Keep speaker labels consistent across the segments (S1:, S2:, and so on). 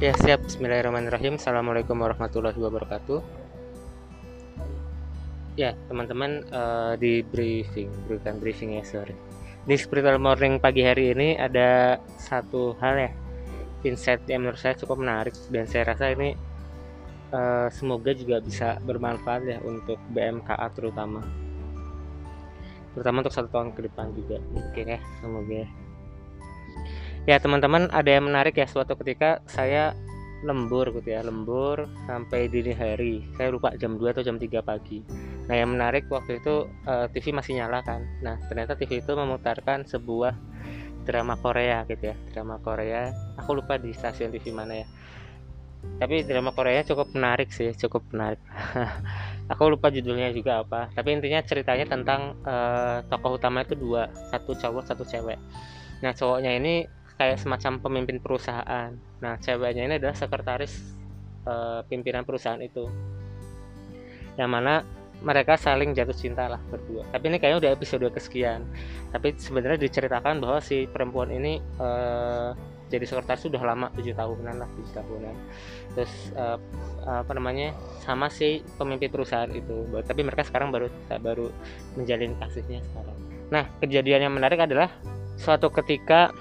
S1: Ya siap. Bismillahirrahmanirrahim. Assalamualaikum warahmatullahi wabarakatuh. Ya teman-teman uh, di briefing Bukan briefing ya sorry. Di spiritual morning pagi hari ini Ada satu hal ya Insight yang menurut saya cukup menarik. Dan saya rasa ini uh, Semoga juga bisa bermanfaat ya Untuk BMKA terutama. Terutama untuk satu tahun ke depan juga. Mungkin ya semoga ya ya teman-teman ada yang menarik ya suatu ketika saya lembur gitu ya lembur sampai dini hari. Saya lupa jam 2 atau jam 3 pagi. Nah yang menarik waktu itu uh, eh, TV masih nyala kan. Nah ternyata TV itu memutarkan sebuah drama Korea gitu ya drama Korea. Aku lupa di stasiun TV mana ya. Tapi drama Korea cukup menarik sih cukup menarik. Aku lupa judulnya juga apa. Tapi intinya ceritanya tentang uh, tokoh utama itu dua satu cowok satu cewek. Nah cowoknya ini kayak semacam pemimpin perusahaan. Nah, ceweknya ini adalah sekretaris uh, pimpinan perusahaan itu. Yang mana mereka saling jatuh cinta lah berdua. Tapi ini kayaknya udah episode kesekian. Tapi sebenarnya diceritakan bahwa si perempuan ini uh, jadi sekretaris sudah lama tujuh tahunan lah tujuh tahunan. Terus uh, apa namanya sama si pemimpin perusahaan itu. Tapi mereka sekarang baru baru menjalin kasihnya sekarang. Nah kejadian yang menarik adalah suatu ketika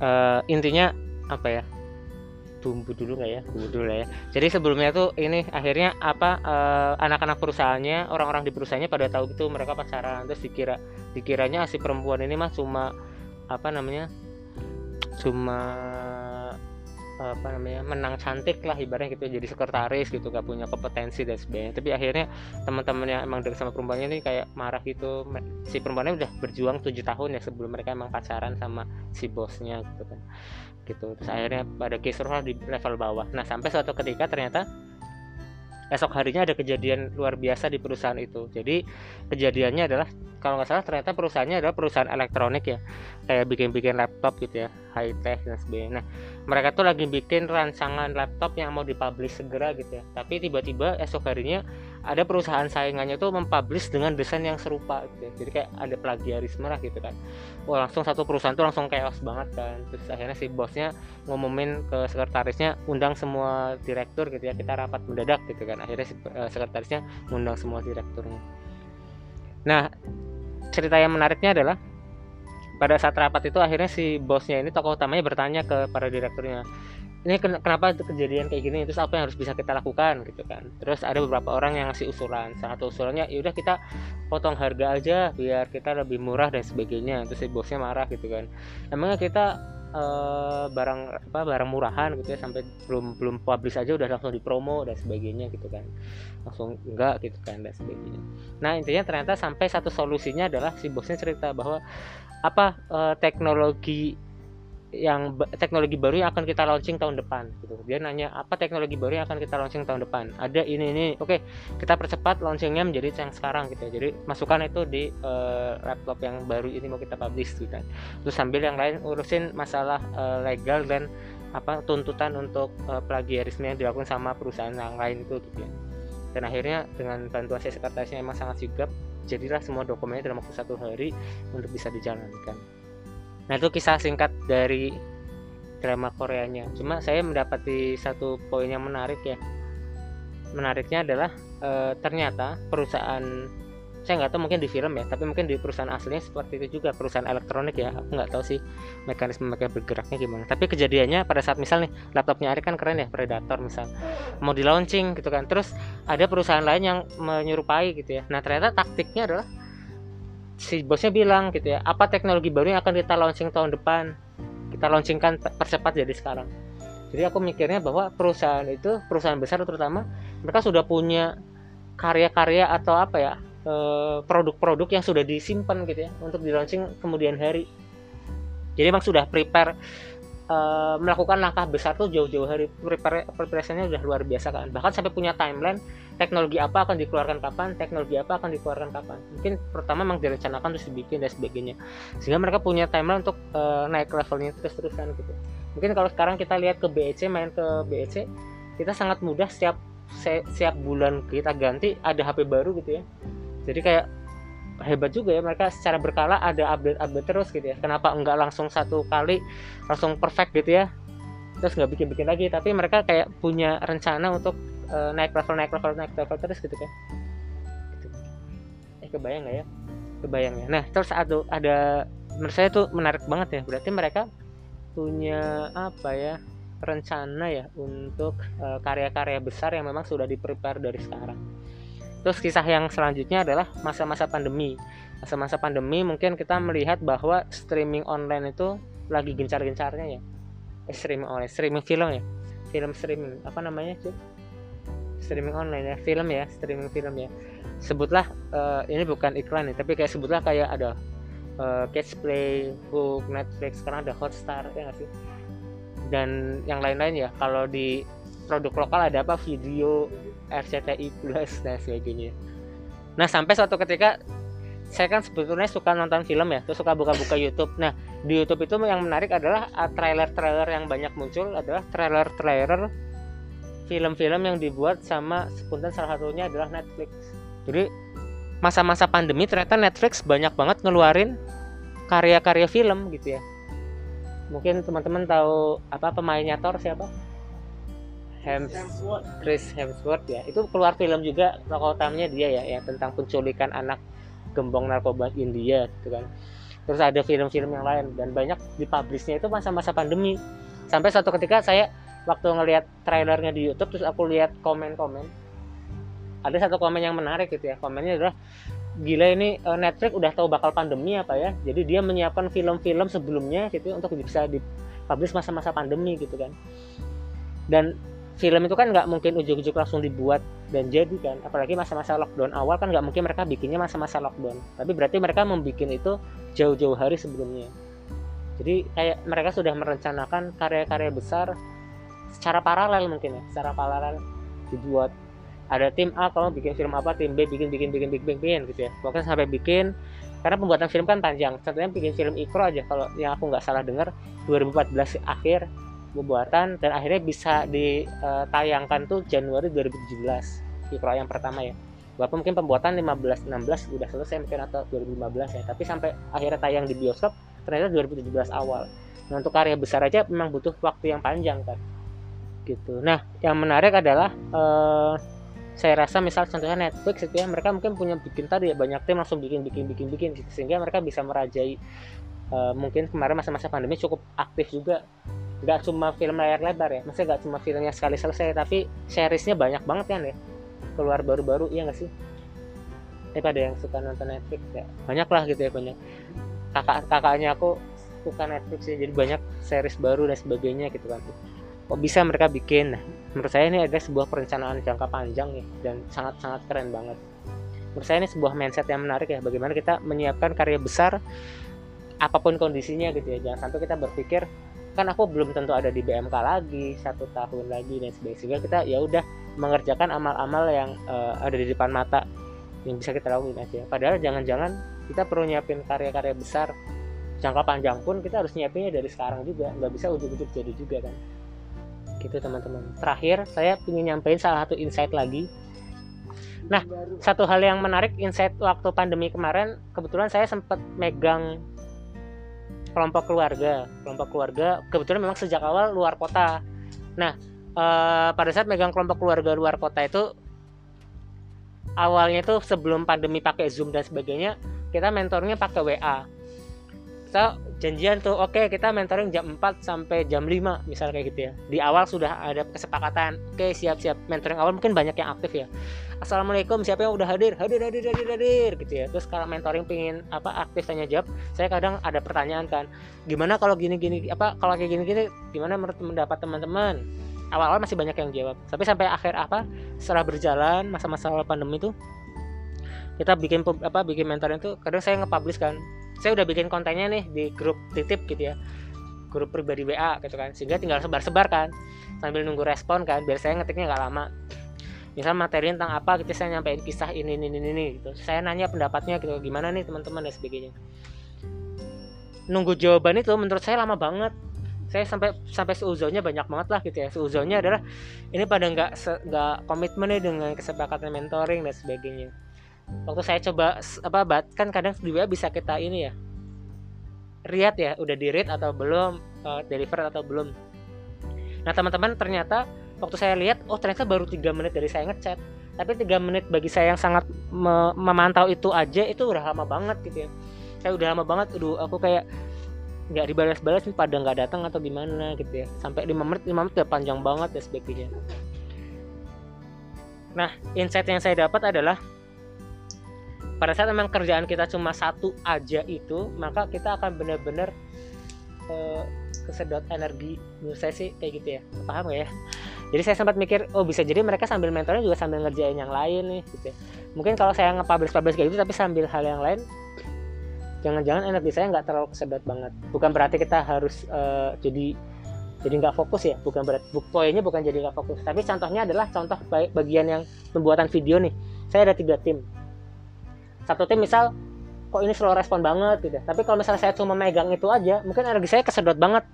S1: uh, intinya apa ya? Bumbu dulu nggak ya? Bumbu dulu ya. Jadi sebelumnya tuh ini akhirnya apa uh, anak-anak perusahaannya orang-orang di perusahaannya pada tahu itu mereka pacaran. Terus dikira dikiranya si perempuan ini mah cuma apa namanya cuma apa namanya menang cantik lah ibaratnya gitu jadi sekretaris gitu gak punya kompetensi dan sebagainya. Tapi akhirnya teman-teman yang emang dari sama perempuannya ini kayak marah gitu. Si perempuannya udah berjuang tujuh tahun ya sebelum mereka emang pacaran sama si bosnya gitu kan. Gitu terus akhirnya pada kisruh di level bawah. Nah sampai suatu ketika ternyata esok harinya ada kejadian luar biasa di perusahaan itu. Jadi kejadiannya adalah kalau nggak salah ternyata perusahaannya adalah perusahaan elektronik ya. Kayak bikin-bikin laptop gitu ya high tech dan sebagainya. Nah mereka tuh lagi bikin rancangan laptop yang mau dipublish segera gitu ya. Tapi tiba-tiba esok harinya ada perusahaan saingannya tuh mempublish dengan desain yang serupa gitu ya. jadi kayak ada plagiarisme lah gitu kan. Wah langsung satu perusahaan tuh langsung chaos banget kan. Terus akhirnya si bosnya ngumumin ke sekretarisnya undang semua direktur gitu ya kita rapat mendadak gitu kan. Akhirnya si uh, sekretarisnya undang semua direkturnya. Nah cerita yang menariknya adalah pada saat rapat itu akhirnya si bosnya ini tokoh utamanya bertanya ke para direkturnya ini kenapa kejadian kayak gini? Terus apa yang harus bisa kita lakukan? Gitu kan. Terus ada beberapa orang yang ngasih usulan. Satu usulannya ya udah kita potong harga aja biar kita lebih murah dan sebagainya. Terus si bosnya marah gitu kan. Emangnya kita uh, barang apa barang murahan gitu ya sampai belum belum publish aja udah langsung dipromo dan sebagainya gitu kan. Langsung enggak gitu kan dan sebagainya. Nah intinya ternyata sampai satu solusinya adalah si bosnya cerita bahwa apa uh, teknologi yang teknologi baru yang akan kita launching tahun depan gitu. Dia nanya apa teknologi baru yang akan kita launching tahun depan. Ada ini ini. Oke, kita percepat launchingnya menjadi yang sekarang gitu. Ya. Jadi masukkan itu di uh, laptop yang baru ini mau kita publish gitu kan. Terus sambil yang lain urusin masalah uh, legal dan apa tuntutan untuk uh, plagiarisme yang dilakukan sama perusahaan yang lain itu gitu ya. Dan akhirnya dengan bantuan saya sekretarisnya emang sangat sigap, jadilah semua dokumennya dalam waktu satu hari untuk bisa dijalankan. Nah itu kisah singkat dari drama Koreanya. Cuma saya mendapati satu poin yang menarik ya. Menariknya adalah e, ternyata perusahaan saya nggak tahu mungkin di film ya, tapi mungkin di perusahaan aslinya seperti itu juga perusahaan elektronik ya. Aku nggak tahu sih mekanisme mereka bergeraknya gimana. Tapi kejadiannya pada saat misal nih laptopnya Ari kan keren ya Predator misal mau di launching gitu kan. Terus ada perusahaan lain yang menyerupai gitu ya. Nah ternyata taktiknya adalah si bosnya bilang gitu ya apa teknologi baru yang akan kita launching tahun depan? Kita launchingkan percepat jadi sekarang. Jadi aku mikirnya bahwa perusahaan itu perusahaan besar terutama mereka sudah punya karya-karya atau apa ya eh, produk-produk yang sudah disimpan gitu ya untuk di launching kemudian hari. Jadi emang sudah prepare uh, melakukan langkah besar tuh jauh-jauh hari. Preparasinya udah luar biasa kan. Bahkan sampai punya timeline teknologi apa akan dikeluarkan kapan teknologi apa akan dikeluarkan kapan. Mungkin pertama memang direncanakan terus dibikin dan sebagainya. Sehingga mereka punya timeline untuk uh, naik levelnya terus-terusan gitu. Mungkin kalau sekarang kita lihat ke BEC main ke BEC kita sangat mudah setiap setiap bulan kita ganti ada HP baru gitu ya. Jadi kayak hebat juga ya mereka secara berkala ada update update terus gitu ya. Kenapa enggak langsung satu kali langsung perfect gitu ya. Terus nggak bikin bikin lagi. Tapi mereka kayak punya rencana untuk uh, naik level naik level naik level terus gitu kan. Gitu. eh kebayang nggak ya? Kebayang ya. Nah terus ada ada menurut saya tuh menarik banget ya. Berarti mereka punya apa ya rencana ya untuk uh, karya-karya besar yang memang sudah diprepare dari sekarang. Terus kisah yang selanjutnya adalah masa-masa pandemi. Masa-masa pandemi mungkin kita melihat bahwa streaming online itu lagi gencar-gencarnya ya. Eh, streaming online streaming film ya. Film streaming apa namanya sih streaming online ya film ya streaming film ya. Sebutlah uh, ini bukan iklan nih tapi kayak sebutlah kayak ada uh, Catch Play, Hook, Netflix sekarang ada Hotstar ya nggak sih? Dan yang lain-lain ya kalau di produk lokal ada apa? Video RCTI Plus dan sebagainya. Nah sampai suatu ketika saya kan sebetulnya suka nonton film ya, terus suka buka-buka YouTube. Nah, di YouTube itu yang menarik adalah uh, trailer-trailer yang banyak muncul adalah trailer-trailer film-film yang dibuat sama sepuntan salah satunya adalah Netflix. Jadi masa-masa pandemi ternyata Netflix banyak banget ngeluarin karya-karya film gitu ya. Mungkin teman-teman tahu apa pemainnya Thor siapa? Hemsworth. Chris Hemsworth ya. Itu keluar film juga tokoh utamanya dia ya, ya tentang penculikan anak gembong narkoba India gitu kan terus ada film-film yang lain dan banyak dipublishnya itu masa-masa pandemi sampai suatu ketika saya waktu ngelihat trailernya di YouTube terus aku lihat komen-komen ada satu komen yang menarik gitu ya. Komennya adalah gila ini eh, Netflix udah tahu bakal pandemi apa ya? Jadi dia menyiapkan film-film sebelumnya gitu untuk bisa dipublish masa-masa pandemi gitu kan. Dan film itu kan nggak mungkin ujuk-ujuk langsung dibuat dan jadi kan. Apalagi masa-masa lockdown awal kan nggak mungkin mereka bikinnya masa-masa lockdown. Tapi berarti mereka membuat itu jauh-jauh hari sebelumnya. Jadi kayak mereka sudah merencanakan karya-karya besar secara paralel mungkin ya secara paralel dibuat. Ada tim A kalau bikin film apa tim B bikin bikin bikin bikin bikin gitu ya. Pokoknya sampai bikin karena pembuatan film kan panjang. Contohnya bikin film ikro aja kalau yang aku nggak salah dengar 2014 akhir pembuatan dan akhirnya bisa ditayangkan tuh Januari 2017 Ikro yang pertama ya. Walaupun mungkin pembuatan 15 16 udah selesai mungkin atau 2015 ya. Tapi sampai akhirnya tayang di bioskop ternyata 2017 awal. Nah untuk karya besar aja memang butuh waktu yang panjang kan gitu. Nah yang menarik adalah eh, saya rasa misal contohnya Netflix itu ya mereka mungkin punya bikin tadi ya banyak tim langsung bikin bikin bikin bikin gitu sehingga mereka bisa merajai uh, mungkin kemarin masa-masa pandemi cukup aktif juga. Nggak cuma film layar lebar ya maksudnya nggak cuma filmnya sekali selesai tapi seriesnya banyak banget kan ya. Keluar baru-baru iya nggak sih? Pada yang suka nonton Netflix ya. Banyak lah gitu ya banyak. Kakak kakaknya aku suka Netflix ya jadi banyak series baru dan sebagainya gitu kan kok bisa mereka bikin? Nah menurut saya ini ada sebuah perencanaan jangka panjang ya dan sangat-sangat keren banget. Menurut saya ini sebuah mindset yang menarik ya bagaimana kita menyiapkan karya besar apa pun kondisinya gitu ya. Jangan sampai kita berpikir kan aku belum tentu ada di BMK lagi satu tahun lagi dan sebagainya. Kita ya udah mengerjakan amal-amal yang uh, ada di depan mata yang bisa kita lakukan aja. Padahal jangan-jangan kita perlu nyiapin karya-karya besar. Jangka panjang pun kita harus nyiapinnya dari sekarang juga nggak bisa ujuk-ujuk jadi juga kan gitu teman-teman. Terakhir saya ingin nyampein salah satu insight lagi. Nah satu hal yang menarik insight waktu pandemi kemarin kebetulan saya sempat megang kelompok keluarga. Kelompok keluarga kebetulan memang sejak awal luar kota. Nah eh, pada saat megang kelompok keluarga luar kota itu awalnya itu sebelum pandemi pakai zoom dan sebagainya kita mentornya pakai wa kita janjian tuh oke okay, kita mentoring jam 4 sampai jam 5 misal kayak gitu ya. Di awal sudah ada kesepakatan oke okay, siap-siap. Mentoring awal mungkin banyak yang aktif ya. Assalamualaikum siapa yang udah hadir? Hadir hadir hadir hadir gitu ya. Terus kalau mentoring pingin apa aktif tanya jawab saya kadang ada pertanyaan kan gimana kalau gini gini apa kalau kayak gini gini gimana menurut mendapat teman-teman? Awal-awal masih banyak yang jawab. Tapi sampai akhir apa setelah berjalan masa-masa pandemi itu kita bikin apa bikin mentoring itu kadang saya nge-publish kan saya udah bikin kontennya nih di grup titip gitu ya. Grup pribadi WA gitu kan. Sehingga tinggal sebar-sebar kan. Sambil nunggu respon kan. Biar saya ngetiknya nggak lama. Misal materi tentang apa gitu saya nyampein kisah ini ini ini, ini gitu. Saya nanya pendapatnya gitu. Gimana nih teman-teman dan sebagainya. Nunggu jawaban itu menurut saya lama banget. Saya sampai sampai seuzonnya banyak banget lah gitu ya. Seuzonnya adalah ini pada nggak nggak komitmen nih dengan kesepakatan mentoring dan sebagainya waktu saya coba apa bat kan kadang di bisa kita ini ya. Read ya udah di read atau belum uh, deliver atau belum. Nah teman-teman ternyata waktu saya lihat oh ternyata baru tiga menit dari saya ngechat. Tapi tiga menit bagi saya yang sangat me memantau itu aja itu udah lama banget gitu ya. Saya udah lama banget udah aku kayak nggak dibalas-balas nih pada nggak datang atau gimana gitu ya. Sampai lima menit lima menit udah panjang banget ya sebagainya nah insight yang saya dapat adalah pada saat memang kerjaan kita cuma satu aja itu maka kita akan benar-benar uh, kesedot energi. Menurut saya sih kayak gitu ya. Paham gak ya? Jadi saya sempat mikir oh bisa jadi mereka sambil mentornya juga sambil ngerjain yang lain nih gitu ya. mungkin kalau saya nge-publish publish kayak gitu tapi sambil hal yang lain jangan-jangan energi saya nggak terlalu kesedot banget. Bukan berarti kita harus uh, jadi jadi nggak fokus ya. Bukan berarti poinnya bukan jadi nggak fokus. Tapi contohnya adalah contoh bagian yang pembuatan video nih. Saya ada tiga tim satu tim misal kok ini slow respon banget? gitu tapi kalau misalnya saya cuma megang itu aja mungkin energi saya kesedot banget.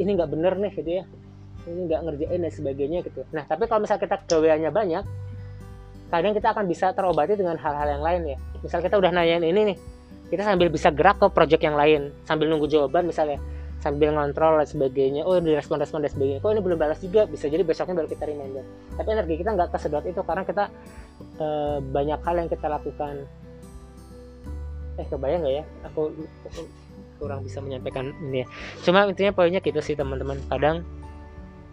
S1: Ini nggak bener nih gitu ya. Ini nggak ngerjain dan sebagainya gitu. Nah tapi kalau misalnya kita gaweannya banyak kadang kita akan bisa terobati dengan hal-hal yang lain ya. Misal kita udah nanyain ini nih kita sambil bisa gerak ke project yang lain sambil nunggu jawaban misalnya sambil ngontrol dan sebagainya. Oh direspon respon dan sebagainya. Kok ini belum balas juga? Bisa jadi besoknya baru kita reminder. Tapi energi kita nggak kesedot itu karena kita e, banyak hal yang kita lakukan eh kebayang nggak ya? Aku, kurang bisa menyampaikan ini ya. Cuma intinya poinnya gitu sih teman-teman. Kadang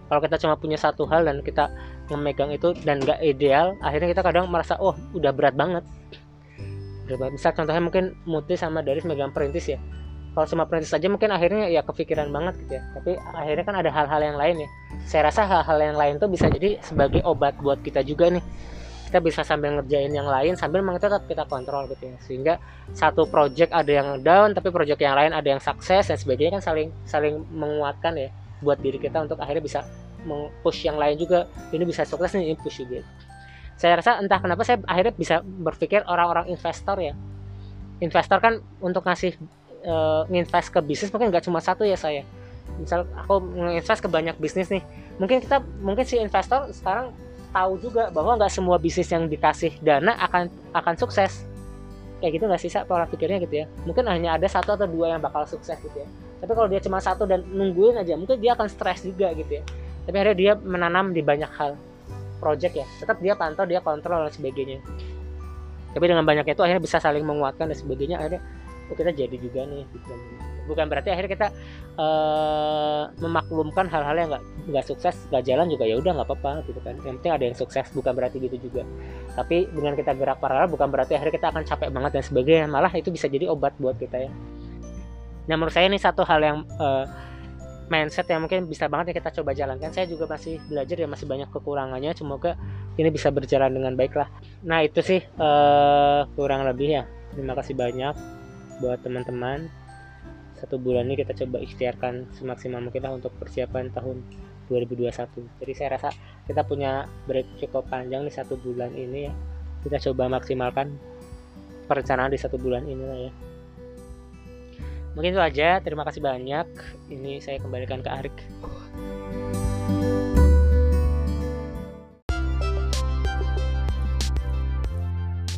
S1: kalau kita cuma punya satu hal dan kita memegang itu dan nggak ideal akhirnya kita kadang merasa oh udah berat banget. Berat banget. Misal contohnya mungkin Muti sama Daris megang perintis ya. Kalau cuma perintis saja mungkin akhirnya ya kepikiran banget gitu ya. Tapi akhirnya kan ada hal-hal yang lain ya. Saya rasa hal-hal yang lain tuh bisa jadi sebagai obat buat kita juga nih kita bisa sambil ngerjain yang lain sambil memang tetap kita kontrol gitu ya. Sehingga satu project ada yang down tapi project yang lain ada yang sukses dan sebagainya kan saling saling menguatkan ya buat diri kita untuk akhirnya bisa push yang lain juga. Ini bisa sukses nih ini push juga. Saya rasa entah kenapa saya akhirnya bisa berpikir orang-orang investor ya. Investor kan untuk ngasih uh, nginvest ke bisnis mungkin nggak cuma satu ya saya. Misal aku nginvest ke banyak bisnis nih. Mungkin kita mungkin si investor sekarang tahu juga bahwa nggak semua bisnis yang dikasih dana akan akan sukses. Kayak gitu nggak sih pola pikirnya gitu ya? Mungkin hanya ada satu atau dua yang bakal sukses gitu ya. Tapi kalau dia cuma satu dan nungguin aja mungkin dia akan stres juga gitu ya. Tapi akhirnya dia menanam di banyak hal. Project ya tetap dia pantau dia kontrol dan sebagainya. Tapi dengan banyaknya itu akhirnya bisa saling menguatkan dan sebagainya akhirnya oh kita jadi juga nih gitu bukan berarti akhirnya kita uh, memaklumkan hal-hal yang nggak sukses nggak jalan juga ya udah nggak apa-apa gitu kan. Yang penting ada yang sukses bukan berarti gitu juga. Tapi dengan kita gerak paralel bukan berarti akhirnya kita akan capek banget dan sebagainya. Malah itu bisa jadi obat buat kita ya. Nah menurut saya ini satu hal yang uh, mindset yang mungkin bisa banget ya kita coba jalankan. Saya juga masih belajar ya masih banyak kekurangannya. Semoga ini bisa berjalan dengan baik lah. Nah itu sih uh, kurang lebih ya. Terima kasih banyak buat teman-teman satu bulan ini kita coba ikhtiarkan semaksimal mungkin lah untuk persiapan tahun 2021 jadi saya rasa kita punya break cukup panjang nih satu bulan ini ya. Kita coba maksimalkan perencanaan di satu bulan ini lah ya. Mungkin itu aja. Terima kasih banyak. Ini saya kembalikan ke Arik